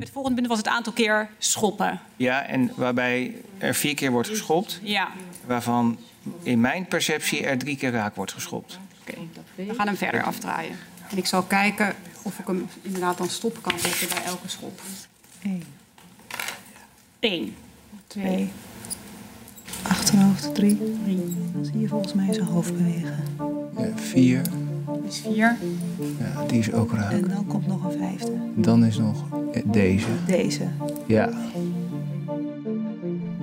Het volgende punt was het aantal keer schoppen. Ja, en waarbij er vier keer wordt geschopt, Ja, waarvan in mijn perceptie er drie keer raak wordt geschopt. oké. We gaan hem verder afdraaien. En ik zal kijken of ik hem inderdaad dan stop kan zetten bij elke schop. 1, Eén. 2, achterhoofd 3. Dan zie je volgens mij zijn hoofd bewegen. Ja, vier, Dat is vier. ja, die is ook raak. En dan komt nog een vijfde. Dan is nog deze. Deze. Ja,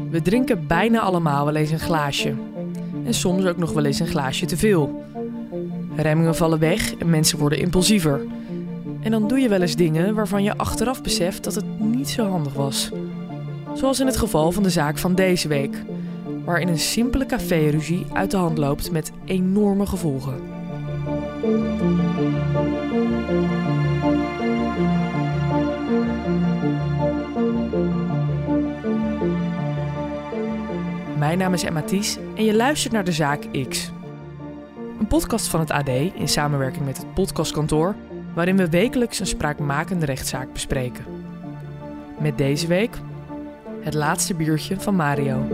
We drinken bijna allemaal wel eens een glaasje. En soms ook nog wel eens een glaasje te veel. Remmingen vallen weg en mensen worden impulsiever. En dan doe je wel eens dingen waarvan je achteraf beseft dat het niet zo handig was. Zoals in het geval van de zaak van deze week, waarin een simpele caféruzie uit de hand loopt met enorme gevolgen. Mijn naam is Emma Ties en je luistert naar de Zaak X. Een podcast van het AD in samenwerking met het Podcastkantoor, waarin we wekelijks een spraakmakende rechtszaak bespreken. Met deze week het laatste biertje van Mario.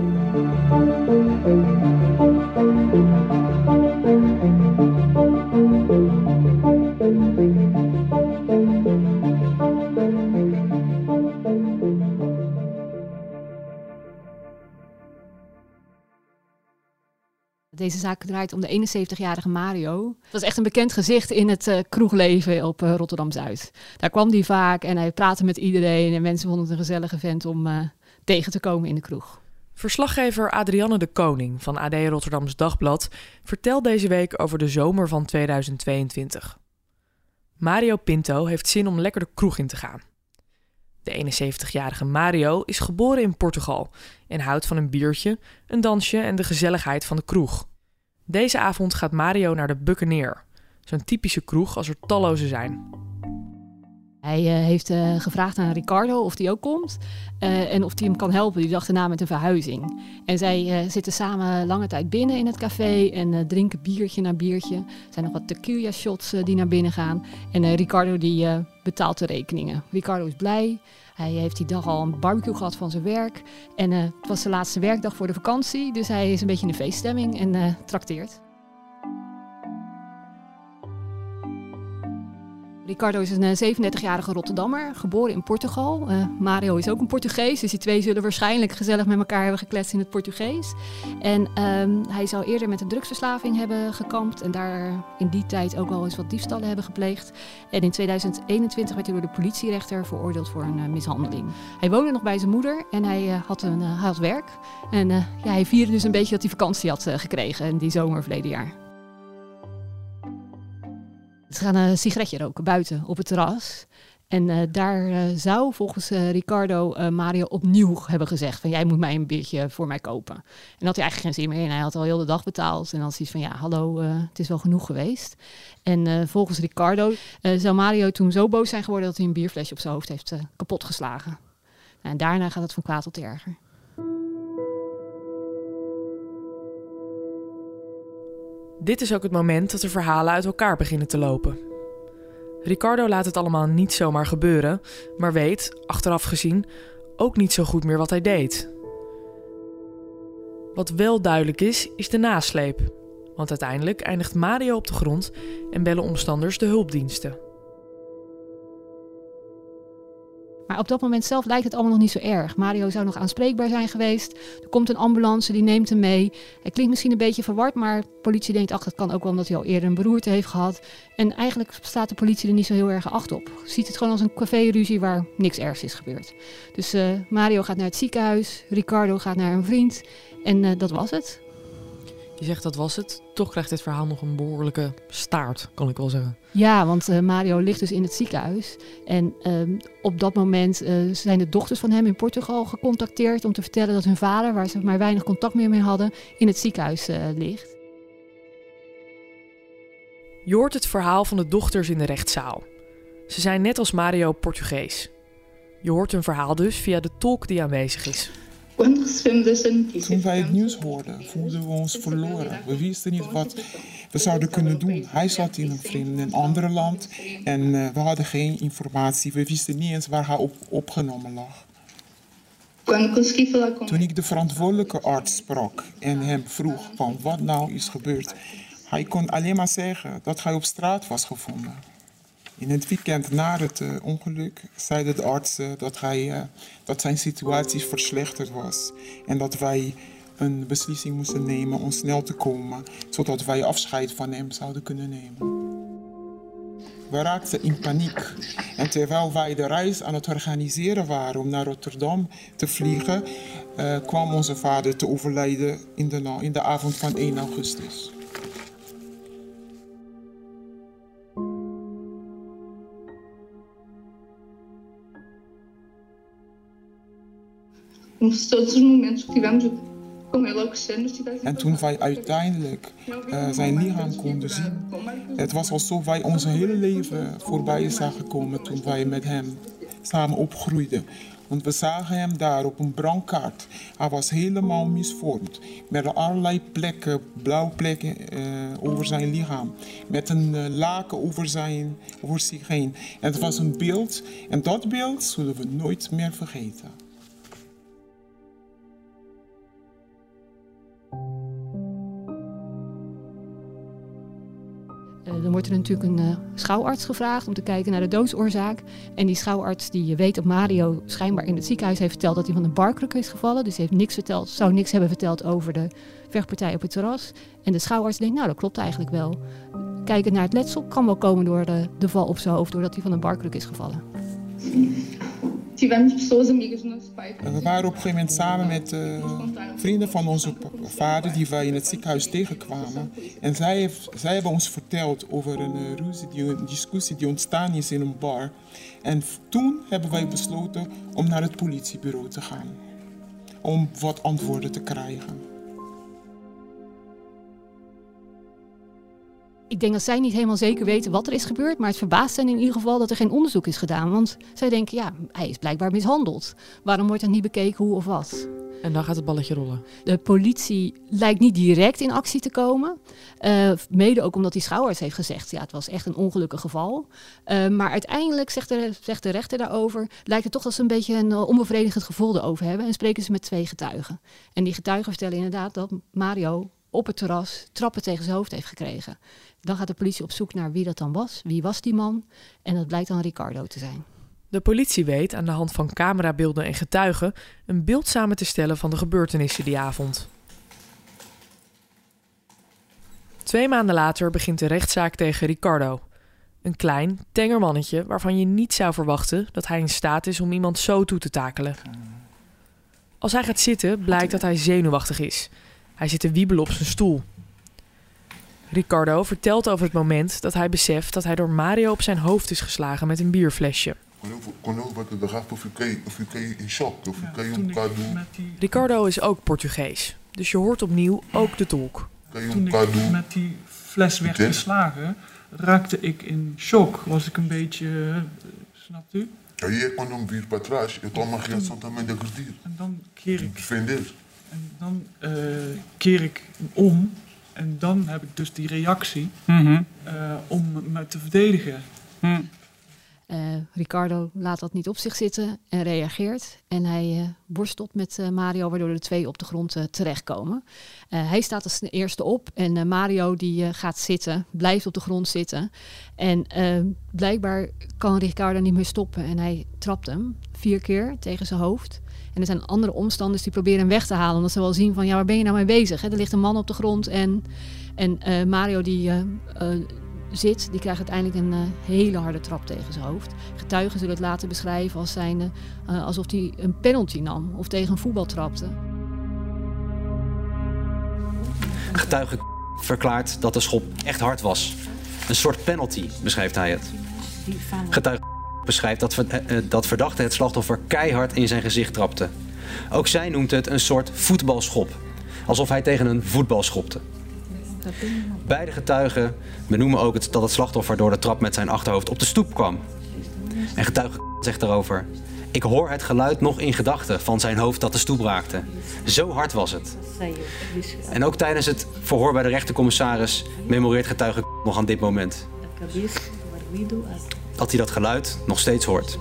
Deze zaak draait om de 71-jarige Mario. Dat was echt een bekend gezicht in het eh, kroegleven op eh, Rotterdam-Zuid. Daar kwam hij vaak en hij praatte met iedereen. En mensen vonden het een gezellige vent om eh, tegen te komen in de kroeg. Verslaggever Adrianne de Koning van AD Rotterdams Dagblad vertelt deze week over de zomer van 2022. Mario Pinto heeft zin om lekker de kroeg in te gaan. De 71-jarige Mario is geboren in Portugal en houdt van een biertje, een dansje en de gezelligheid van de kroeg. Deze avond gaat Mario naar de Buccaneer, zo'n typische kroeg als er talloze zijn. Hij eh, heeft eh, gevraagd aan Ricardo of hij ook komt eh, en of hij hem kan helpen die dag daarna met een verhuizing. En zij zitten samen lange tijd binnen in het café en drinken biertje na biertje. Er zijn nog wat tequila shots die naar binnen gaan. En Ricardo die betaalt de rekeningen. Ricardo is blij. Hij heeft die dag al een barbecue gehad van zijn werk. En eh, het was de laatste werkdag voor de vakantie. Dus hij is een beetje in de feeststemming en eh, trakteert. Ricardo is een 37-jarige Rotterdammer, geboren in Portugal. Eh, Mario is ook een Portugees, dus die twee zullen waarschijnlijk gezellig met elkaar hebben gekletst in het Portugees. En ehm, hij zou eerder met een drugsverslaving hebben gekampt en daar in die tijd ook wel eens wat diefstallen hebben gepleegd. En in 2021 werd hij door de politierechter veroordeeld voor een eh, mishandeling. Hij woonde nog bij zijn moeder en hij, eh, had, een, eh, had werk. En eh, ja, hij vierde dus een beetje dat hij vakantie had eh, gekregen in die zomer verleden jaar. Ze gaan een sigaretje roken buiten op het terras. En eh, daar eh, zou volgens eh, Ricardo Mario opnieuw hebben gezegd van jij moet mij een biertje voor mij kopen. En had hij eigenlijk geen zin meer in. Hij had al heel de dag betaald en dan hij van ja hallo het is wel genoeg geweest. En volgens Ricardo zou Mario toen zo boos zijn geworden dat hij een bierflesje op zijn hoofd heeft kapotgeslagen. Nou, en daarna gaat het van kwaad tot erger. Dit is ook het moment dat de verhalen uit elkaar beginnen te lopen. Ricardo laat het allemaal niet zomaar gebeuren, maar weet, achteraf gezien, ook niet zo goed meer wat hij deed. Wat wel duidelijk is, is de nasleep. Want uiteindelijk eindigt Mario op de grond en bellen omstanders de hulpdiensten. Maar op dat moment zelf lijkt het allemaal nog niet zo erg. Mario zou nog aanspreekbaar zijn geweest. Er komt een ambulance, die neemt hem mee. Hij klinkt misschien een beetje verward, maar de politie denkt, ach, dat kan ook wel omdat hij al eerder een beroerte heeft gehad. En eigenlijk staat de politie er niet zo heel erg acht op. Ziet het gewoon als een caféruzie waar niks ergs is gebeurd. Dus eh, Mario gaat naar het ziekenhuis, Ricardo gaat naar een vriend en eh, dat was het. Je zegt dat was het, toch krijgt dit verhaal nog een behoorlijke staart, kan ik wel zeggen. Ja, want eh, Mario ligt dus in het ziekenhuis. En ehm, op dat moment eh, zijn de dochters van hem in Portugal gecontacteerd om te vertellen dat hun vader, waar ze maar weinig contact meer mee hadden, in het ziekenhuis eh, ligt. Je hoort het verhaal van de dochters in de rechtszaal. Ze zijn net als Mario Portugees. Je hoort hun verhaal dus via de tolk die aanwezig is. Toen wij het nieuws hoorden, voelden we ons verloren. We wisten niet wat we zouden kunnen doen. Hij zat in een vreemd, in een ander land en uh, we hadden geen informatie. We wisten niet eens waar hij op, opgenomen lag. Toen ik de verantwoordelijke arts sprak en hem vroeg van wat nou is gebeurd, hij kon alleen maar zeggen dat hij op straat was gevonden. In het weekend na het uh, ongeluk zeiden de artsen dat, hij, uh, dat zijn situatie verslechterd was en dat wij een beslissing moesten nemen om snel te komen, zodat wij afscheid van hem zouden kunnen nemen. We raakten in paniek. En terwijl wij de reis aan het organiseren waren om naar Rotterdam te vliegen, uh, kwam onze vader te overlijden in de, in de avond van 1 augustus. Todos os momentos que tivemos en toen wij uiteindelijk uh, zijn lichaam konden zien, het was alsof wij ons hele leven voorbij zagen komen toen wij met hem samen opgroeiden. Want we zagen hem daar op een brandkaart. Hij was helemaal misvormd. Met allerlei plekken, blauwplekken uh, over zijn lichaam. Met een uh, laken over, zijn, over zich heen. En het was een beeld. En dat beeld zullen we nooit meer vergeten. Wordt er natuurlijk een uh, schouwarts gevraagd om te kijken naar de doodsoorzaak. En die schouwarts die weet dat Mario schijnbaar in het ziekenhuis heeft verteld dat hij van een barkruk is gevallen. Dus hij heeft niks verteld, zou niks hebben verteld over de vechtpartij op het terras. En de schouwarts denkt, nou dat klopt eigenlijk wel. Kijken naar het letsel kan wel komen door de, de val op zijn hoofd, doordat hij van een barkruk is gevallen. We waren op een gegeven moment samen met uh, vrienden van onze vader die wij in het ziekenhuis tegenkwamen. En zij, heeft, zij hebben ons verteld over een uh, ruzie, die, een discussie die ontstaan is in een bar. En toen hebben wij besloten om naar het politiebureau te gaan. Om wat antwoorden te krijgen. Ik denk dat zij niet helemaal zeker weten wat er is gebeurd, maar het verbaast hen in ieder geval dat er geen onderzoek is gedaan. Want zij denken, ja, hij is blijkbaar mishandeld. Waarom wordt er niet bekeken hoe of wat? En dan gaat het balletje rollen. De politie lijkt niet direct in actie te komen. Uh, mede ook omdat die schouwers heeft gezegd, ja, het was echt een ongelukkig geval. Uh, maar uiteindelijk, zegt de, zegt de rechter daarover, lijkt het toch dat ze een beetje een uh, onbevredigend gevoel erover hebben. En spreken ze met twee getuigen. En die getuigen vertellen inderdaad dat Mario op het terras trappen tegen zijn hoofd heeft gekregen. Dan gaat de politie op zoek naar wie dat dan was. Wie was die man? En dat blijkt dan Ricardo te zijn. De politie weet aan de hand van camerabeelden en getuigen een beeld samen te stellen van de gebeurtenissen die avond. Twee maanden later begint de rechtszaak tegen Ricardo. Een klein, tenger mannetje waarvan je niet zou verwachten dat hij in staat is om iemand zo toe te takelen. Als hij gaat zitten, blijkt dat hij zenuwachtig is. Hij zit te wiebelen op zijn stoel. Ricardo vertelt over het moment dat hij beseft dat hij door Mario op zijn hoofd is geslagen met een bierflesje. Ricardo is ook Portugees, dus je hoort opnieuw ook de tolk. Toen ik met die fles werd geslagen, raakte ik in shock. Was ik een beetje, snapt u? En dan keer ik. En dan uh, keer ik om en dan heb ik dus die reactie mm -hmm. uh, om me te verdedigen. Mm. Uh, Ricardo laat dat niet op zich zitten en reageert. En hij uh, borstelt met uh, Mario, waardoor de twee op de grond terechtkomen. hij staat als eerste op en Mario die gaat zitten, blijft op de grond zitten. En blijkbaar kan Ricardo niet meer stoppen en hij trapt hem vier keer tegen zijn hoofd. En er zijn andere omstanders die proberen hem weg te halen. Omdat ze wel zien van, ja, waar ben je nou mee bezig? Hè? Er ligt een man op de grond en, en uh, Mario die uh, uh, zit, die krijgt uiteindelijk een hele harde trap tegen zijn hoofd. Getuigen zullen het later beschrijven als zijnde, alsof hij een penalty nam of tegen een voetbal trapte. Getuige verklaart dat de schop echt hard was. Een soort penalty, beschrijft hij het. Getuige beschrijft dat, uh, dat verdachte het slachtoffer keihard in zijn gezicht trapte. Ook zij noemt het een soort voetbalschop, alsof hij tegen een voetbal schopte. Beide getuigen benoemen ook het, dat het slachtoffer door de trap met zijn achterhoofd op de stoep kwam. En getuige zegt daarover: Ik hoor het geluid nog in gedachten van zijn hoofd dat de stoep raakte. Zo hard was het. En ook tijdens het verhoor bij de rechtercommissaris memoreert getuige nog aan dit moment. Dat hij dat geluid nog steeds hoort.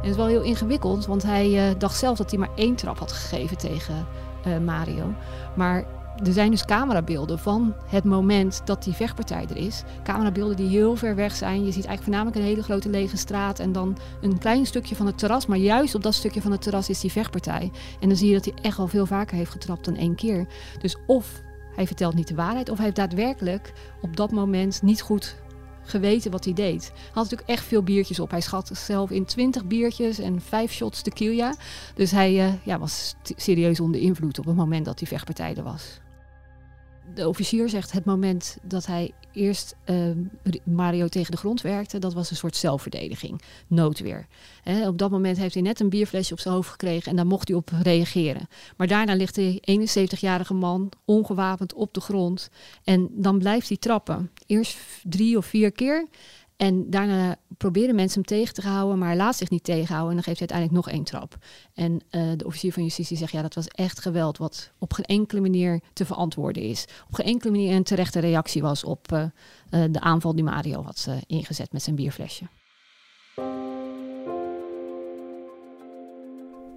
Het is wel heel ingewikkeld, want hij uh, dacht zelf dat hij maar één trap had gegeven tegen uh, Mario. Maar er zijn dus camerabeelden van het moment dat die vechtpartij er is. Camerabeelden die heel ver weg zijn. Je ziet eigenlijk voornamelijk een hele grote lege straat en dan een klein stukje van het terras. Maar juist op dat stukje van het terras is die vechtpartij. En dan zie je dat hij echt al veel vaker heeft getrapt dan één keer. Dus of hij vertelt niet de waarheid, of hij heeft daadwerkelijk op dat moment niet goed geweten wat hij deed. Hij had natuurlijk echt veel biertjes op. Hij schat zelf in 20 biertjes en 5 shots tequila. Dus hij uh, ja, was serieus onder invloed op het moment dat die vechtpartij er was de officier zegt het moment dat hij eerst uh, Mario tegen de grond werkte, dat was een soort zelfverdediging, noodweer. Op dat moment heeft hij net een bierflesje op zijn hoofd gekregen en daar mocht hij op reageren. Maar daarna ligt de 71-jarige man ongewapend op de grond en dan blijft hij trappen. Eerst drie of vier keer en daarna proberen mensen hem tegen te houden, maar laat zich niet tegenhouden. En dan geeft hij uiteindelijk nog één trap. En uh, de officier van justitie zegt, ja, dat was echt geweld, wat op geen enkele manier te verantwoorden is. Op geen enkele manier een terechte reactie was op uh, uh, de aanval die Mario had ingezet met zijn bierflesje.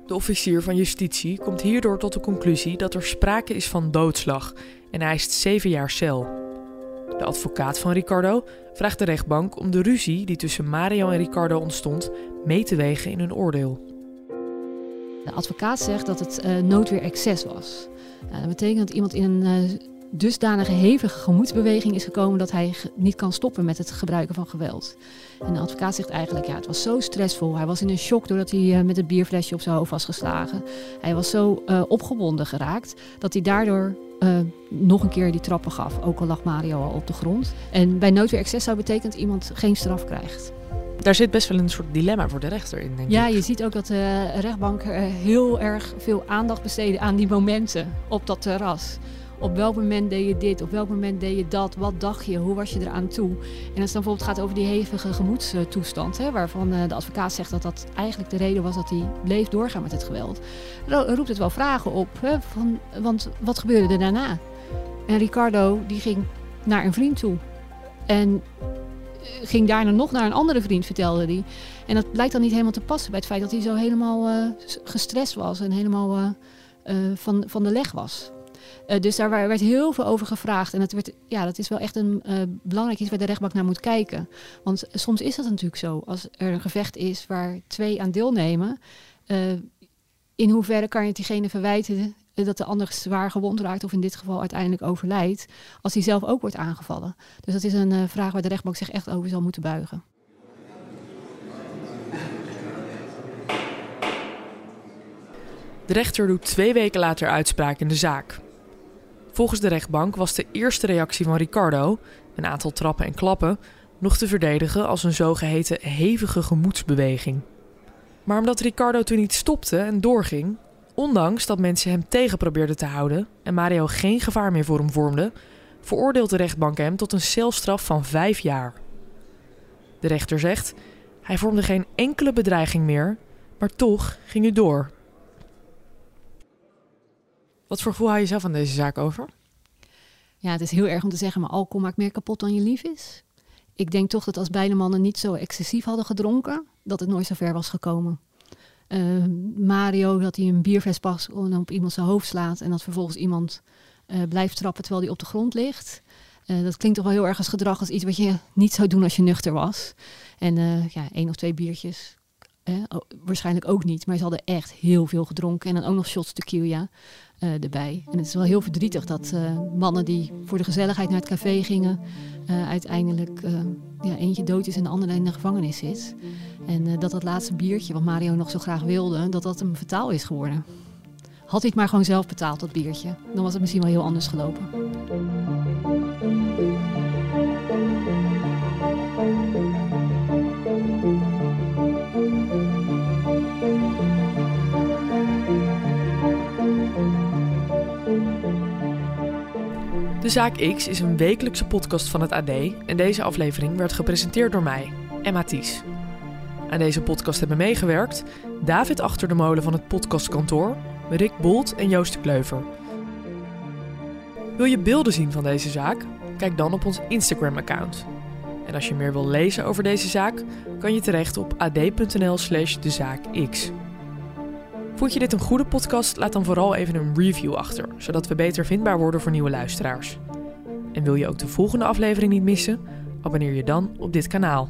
De officier van justitie komt hierdoor tot de conclusie dat er sprake is van doodslag en eist zeven jaar cel. De advocaat van Ricardo vraagt de rechtbank om de ruzie die tussen Mario en Ricardo ontstond mee te wegen in hun oordeel. De advocaat zegt dat het uh, noodweer excess was. Uh, dat betekent dat iemand in een uh, dusdanige hevige gemoedsbeweging is gekomen dat hij niet kan stoppen met het gebruiken van geweld. En de advocaat zegt eigenlijk, ja, het was zo stressvol. Hij was in een shock doordat hij met het bierflesje op zijn hoofd was geslagen. Hij was zo opgewonden geraakt dat hij daardoor uh, nog een keer die trappen gaf. Ook al lag Mario al op de grond. En bij noodweer excess zou betekenen dat iemand geen straf krijgt. Daar zit best wel een soort dilemma voor de rechter in, denk ja, ik. je ziet ook dat de rechtbank heel erg veel aandacht besteden aan die momenten op dat terras. Op welk moment deed je dit? Op welk moment deed je dat? Wat dacht je? Hoe was je eraan toe? En als het dan bijvoorbeeld gaat over die hevige gemoedstoestand, hè, waarvan de advocaat zegt dat dat eigenlijk de reden was dat hij bleef doorgaan met het geweld, roept het wel vragen op. Hè, van, want wat gebeurde er daarna? En Ricardo die ging naar een vriend toe. En ging daarna nog naar een andere vriend, vertelde hij. En dat blijkt dan niet helemaal te passen bij het feit dat hij zo helemaal uh, gestrest was en helemaal van, van de leg was. Uh, dus daar werd heel veel over gevraagd. En dat, ja, dat is wel echt een uh, belangrijk iets waar de rechtbank naar moet kijken. Want soms is dat natuurlijk zo. Als er een gevecht is waar twee aan deelnemen, uh, in hoeverre kan je diegene verwijten dat de ander zwaar gewond raakt of in dit geval uiteindelijk overlijdt, als hij zelf ook wordt aangevallen. Dus dat is een vraag waar de rechtbank zich echt over zal moeten buigen. De rechter doet twee weken later uitspraak in de zaak. Volgens de rechtbank was de eerste reactie van Ricardo, een aantal trappen en klappen, nog te verdedigen als een zogeheten hevige gemoedsbeweging. Maar omdat Ricardo toen niet stopte en doorging, ondanks dat mensen hem tegen probeerden te houden en Mario geen gevaar meer voor hem vormde, veroordeelt de rechtbank hem tot een celstraf van vijf jaar. De rechter zegt: hij vormde geen enkele bedreiging meer, maar toch ging hij door. Wat voor gevoel hou je zelf aan deze zaak over? Ja, het is heel erg om te zeggen, maar alcohol maakt meer kapot dan je lief is. Ik denk toch dat als beide mannen niet zo excessief hadden gedronken, dat het nooit zo ver was gekomen. Uh, Mario, dat hij een en op iemand zijn hoofd slaat en dat vervolgens iemand uh, blijft trappen terwijl hij op de grond ligt. Uh, dat klinkt toch wel heel erg als gedrag als iets wat je niet zou doen als je nuchter was. En ja, één of twee biertjes Eh, waarschijnlijk ook niet, maar ze hadden echt heel veel gedronken. En dan ook nog shots tequila uh, erbij. En het is wel heel verdrietig dat uh, mannen die voor de gezelligheid naar het café gingen, uiteindelijk ja, eentje dood is en de andere in de gevangenis zit. En dat dat laatste biertje, wat Mario nog zo graag wilde, dat dat hem vertaal is geworden. Had hij het maar gewoon zelf betaald, dat biertje, dan was het misschien wel heel anders gelopen. De Zaak X is een wekelijkse podcast van het AD en deze aflevering werd gepresenteerd door mij, Emma Ties. Aan deze podcast hebben meegewerkt David Achter de Molen van het podcastkantoor, Rick Bolt en Joost Kleuver. Wil je beelden zien van deze zaak? Kijk dan op ons Instagram-account. En als je meer wil lezen over deze zaak, kan je terecht op ad.nl/slash dezaakx. Vond je dit een goede podcast? Laat dan vooral even een review achter, zodat we beter vindbaar worden voor nieuwe luisteraars. En wil je ook de volgende aflevering niet missen? Abonneer je dan op dit kanaal.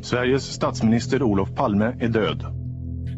Sveriges statsminister Olof Palme är död.